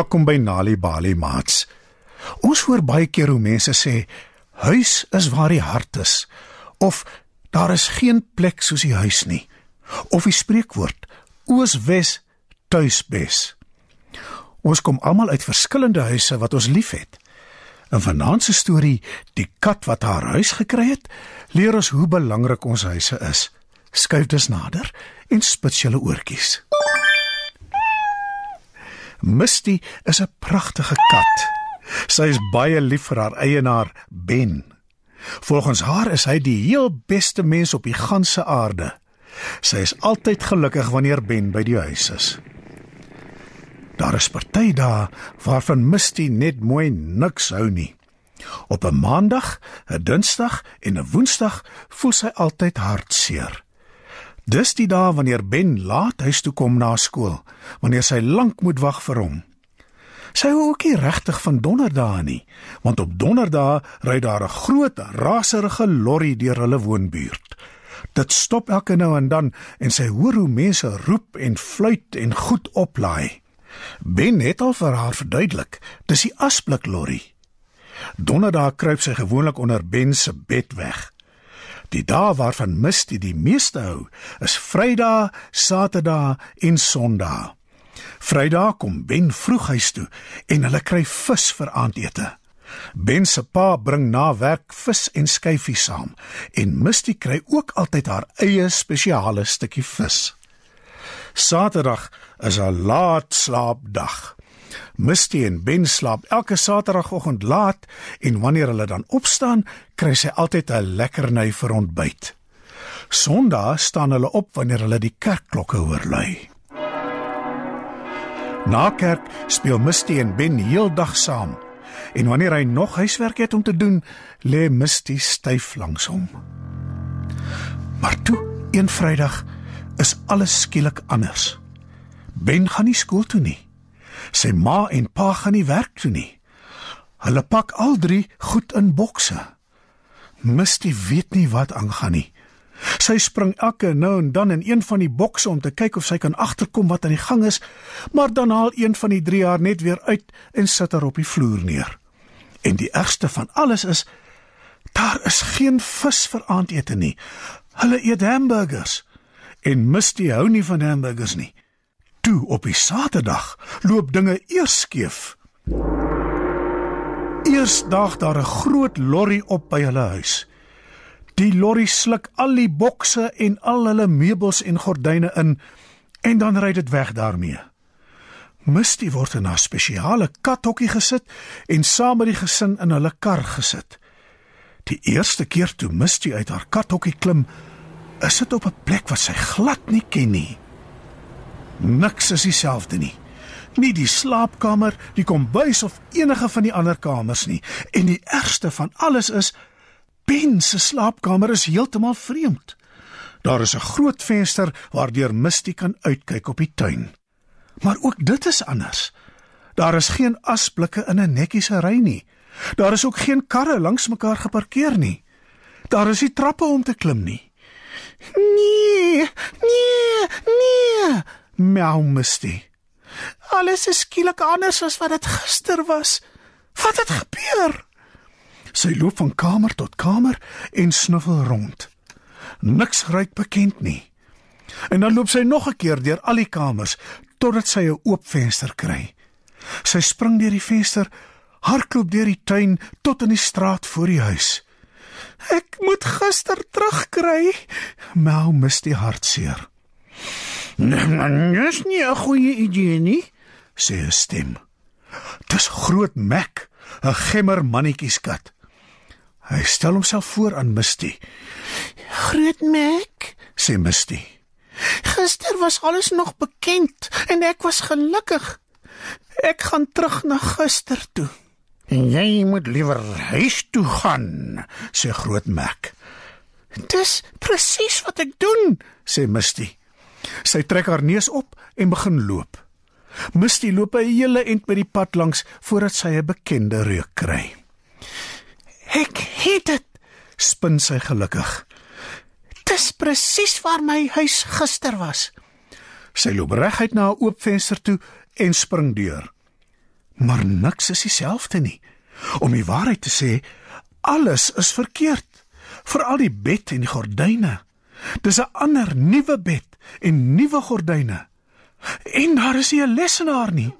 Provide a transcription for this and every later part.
Welkom by Nali Bali Mats. Ons hoor baie keer hoe mense sê huis is waar die hart is of daar is geen plek soos die huis nie. Of die spreekwoord oos-wes tuisbes. Ons kom almal uit verskillende huise wat ons liefhet. In vanaand se storie, die kat wat haar huis gekry het, leer ons hoe belangrik ons huise is. Skuif dus nader en spits julle oortjies. Misty is 'n pragtige kat. Sy is baie lief vir haar eienaar, Ben. Volgens haar is hy die heel beste mens op die ganse aarde. Sy is altyd gelukkig wanneer Ben by die huis is. Daar is party dae waarvan Misty net mooi niks hou nie. Op 'n maandag, 'n dinsdag en 'n woensdag voel sy altyd hartseer. Dis die dae wanneer Ben laat huis toe kom na skool, wanneer sy lank moet wag vir hom. Sy hou ook nie regtig van donderdae nie, want op donderdae ry daar 'n groot raserige lorry deur hulle woonbuurt. Dit stop elke nou en dan en sy hoor hoe mense roep en fluit en goed oplaai. Ben het al vir haar verduidelik, dis die asblik lorry. Donderdae kruip sy gewoonlik onder Ben se bed weg. Die dae waarvan Misty die meeste hou, is Vrydag, Saterdag en Sondag. Vrydag kom Ben vroeg huis toe en hulle kry vis vir aandete. Ben se pa bring na werk vis en skyfie saam en Misty kry ook altyd haar eie spesiale stukkie vis. Saterdag is 'n laat slaapdag. Misty en Ben slaap elke Saterdagoggend laat en wanneer hulle dan opstaan, kry sy altyd 'n lekkerny vir ontbyt. Sondag staan hulle op wanneer hulle die kerkklokke hoor lui. Na kerk speel Misty en Ben heeldag saam. En wanneer hy nog huiswerk het om te doen, lê Misty styf langs hom. Maar toe, een Vrydag, is alles skielik anders. Ben gaan nie skool toe nie. Sy ma en pa gaan nie werk toe nie. Hulle pak al drie goed in bokse. Misty weet nie wat aangaan nie. Sy spring elke nou en dan in een van die bokse om te kyk of sy kan agterkom wat aan die gang is, maar dan haal een van die drie haar net weer uit en sit haar op die vloer neer. En die ergste van alles is daar is geen vis vir aandete nie. Hulle eet hamburgers en Misty hou nie van hamburgers nie. Toe op die Saterdag loop dinge eers skeef. Eers daag daar 'n groot lorry op by hulle huis. Die lorry sluk al die bokse en al hulle meubels en gordyne in en dan ry dit weg daarmee. Misty word in 'n spesiale kathokkie gesit en saam met die gesin in hulle kar gesit. Die eerste keer toe Misty uit haar kathokkie klim, is dit op 'n plek wat sy glad nie ken nie. Niks is dieselfde nie. Nie die slaapkamer, die kombuis of enige van die ander kamers nie. En die ergste van alles is Ben se slaapkamer is heeltemal vreemd. Daar is 'n groot venster waardeur Misty kan uitkyk op die tuin. Maar ook dit is anders. Daar is geen asblikke in 'n netjiese ry nie. Daar is ook geen karre langs mekaar geparkeer nie. Daar is nie trappe om te klim nie. Nee, nee, nee, miau Misty. Alles is skielik anders as wat dit gister was. Wat het gebeur? Sy loop van kamer tot kamer en snuffel rond. Niks ruik bekend nie. En dan loop sy nog 'n keer deur al die kamers totdat sy 'n oop venster kry. Sy spring deur die venster, hardloop deur die tuin tot in die straat voor die huis. Ek moet gister terugkry, mou mis die hartseer. "Dis nie 'n goeie idee nie," sê 'n stem. Dis groot Mac, 'n gemmer mannetjieskat. Hy stel homself voor aan Misty. "Groot Mac," sê Misty. "Gister was alles nog bekend en ek was gelukkig. Ek gaan terug na gister toe." "En jy moet liewer huis toe gaan," sê Groot Mac. "Dis presies wat ek doen," sê Misty. Sy trek haar neus op en begin loop. Misty loop 'n hele end met die pad langs voordat sy 'n bekende reuk kry. "Ek het dit," spin sy gelukkig. "Dis presies waar my huis gister was." Sy loop reguit na 'n oop venster toe en spring deur. Maar niks is dieselfde nie. Om die waarheid te sê, alles is verkeerd. Veral die bed en die gordyne. Dis 'n ander nuwe bed en nuwe gordyne. En daar is nie 'n lesenaar nie.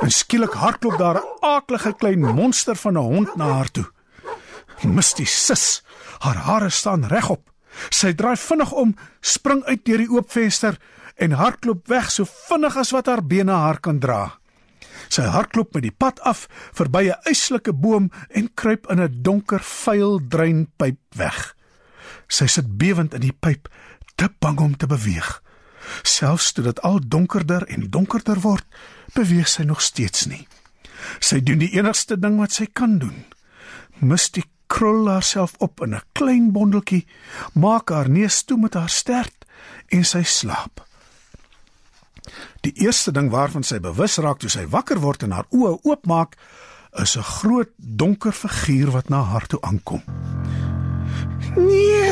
En skielik hardloop daar 'n aaklige klein monster van 'n hond na haar toe. Misty sis, haar hare staan regop. Sy draai vinnig om, spring uit deur die oop venster en hardloop weg so vinnig as wat haar bene haar kan dra. Sy hardloop met die pad af verby 'n eislike boom en kruip in 'n donker, vuil dreinpyp weg. Sy sit bewend in die pyp, te bang om te beweeg. Selfs toe dit al donkerder en donkerder word, beweeg sy nog steeds nie. Sy doen die enigste ding wat sy kan doen. Misty krul haarself op in 'n klein bondeltjie, maak haar neus toe met haar stert en sy slaap. Die eerste ding waarvan sy bewus raak toe sy wakker word en haar oë oopmaak, is 'n groot donker figuur wat na haar toe aankom. Nee,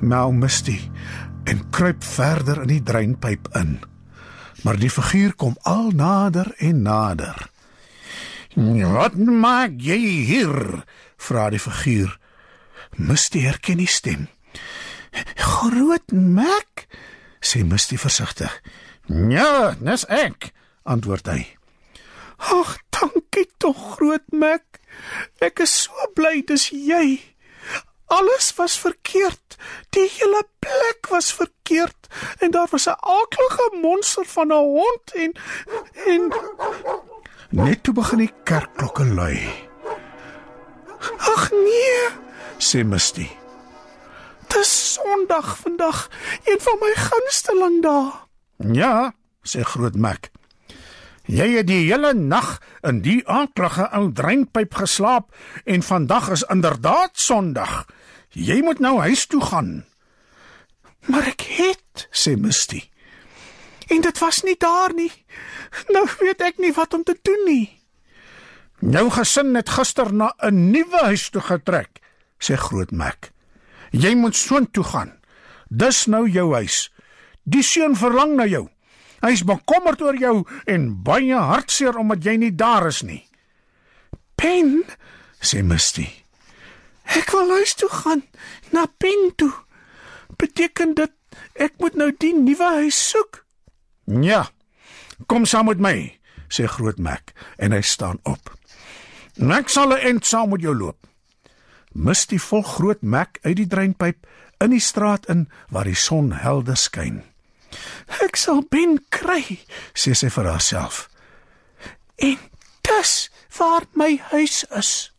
nou Misty en kruip verder in die dreinpyp in. Maar die figuur kom al nader en nader. "Wat maak jy hier?" vra die figuur. Misty herken die stem. "Groot Mac," sê Misty versigtig. "Ja, dis ek," antwoord hy. "Ag, dankie tog, Groot Mac. Ek is so bly dis jy." Alles was verkeerd. Die hele plek was verkeerd en daar was 'n aaklige monster van 'n hond en en net toe begin die kerkklokke lui. Ag nee, sê Misty. Dis Sondag vandag, een van my gunsteling dae. Ja, sê Groot Mac. Jy het die hele nag in die aaklige ou dreinpyp geslaap en vandag is inderdaad Sondag. Jy moet nou huis toe gaan. Maar ek het, sê Misty. En dit was nie daar nie. Nou weet ek nie wat om te doen nie. Jou gesin het gister na 'n nuwe huis toe getrek, sê Groot Mac. Jy moet soontoe gaan. Dis nou jou huis. Die seun verlang na jou. Hy's bekommerd oor jou en baie hartseer omdat jy nie daar is nie. Pen, sê Misty. Ek wil huis toe gaan, na Pen toe. Beteken dit ek moet nou die nuwe huis soek? Ja. Kom saam met my, sê Groot Mac en hy staan op. Ek sal 'n end saam met jou loop. Misty volg Groot Mac uit die dreinpyp in die straat in waar die son helder skyn. Ek sal Ben kry, sê sy vir haarself. En dis waar my huis is.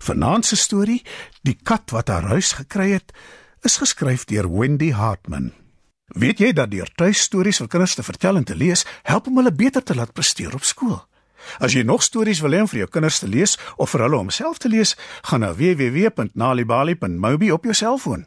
Vanaand se storie, Die kat wat haar huis gekry het, is geskryf deur Wendy Hartman. Weet jy dat deur tuistories vir kinders te vertel en te lees, help om hulle beter te laat presteer op skool? As jy nog stories wil hê vir jou kinders te lees of vir hulle om self te lees, gaan na www.nalibali.mobi op jou selfoon.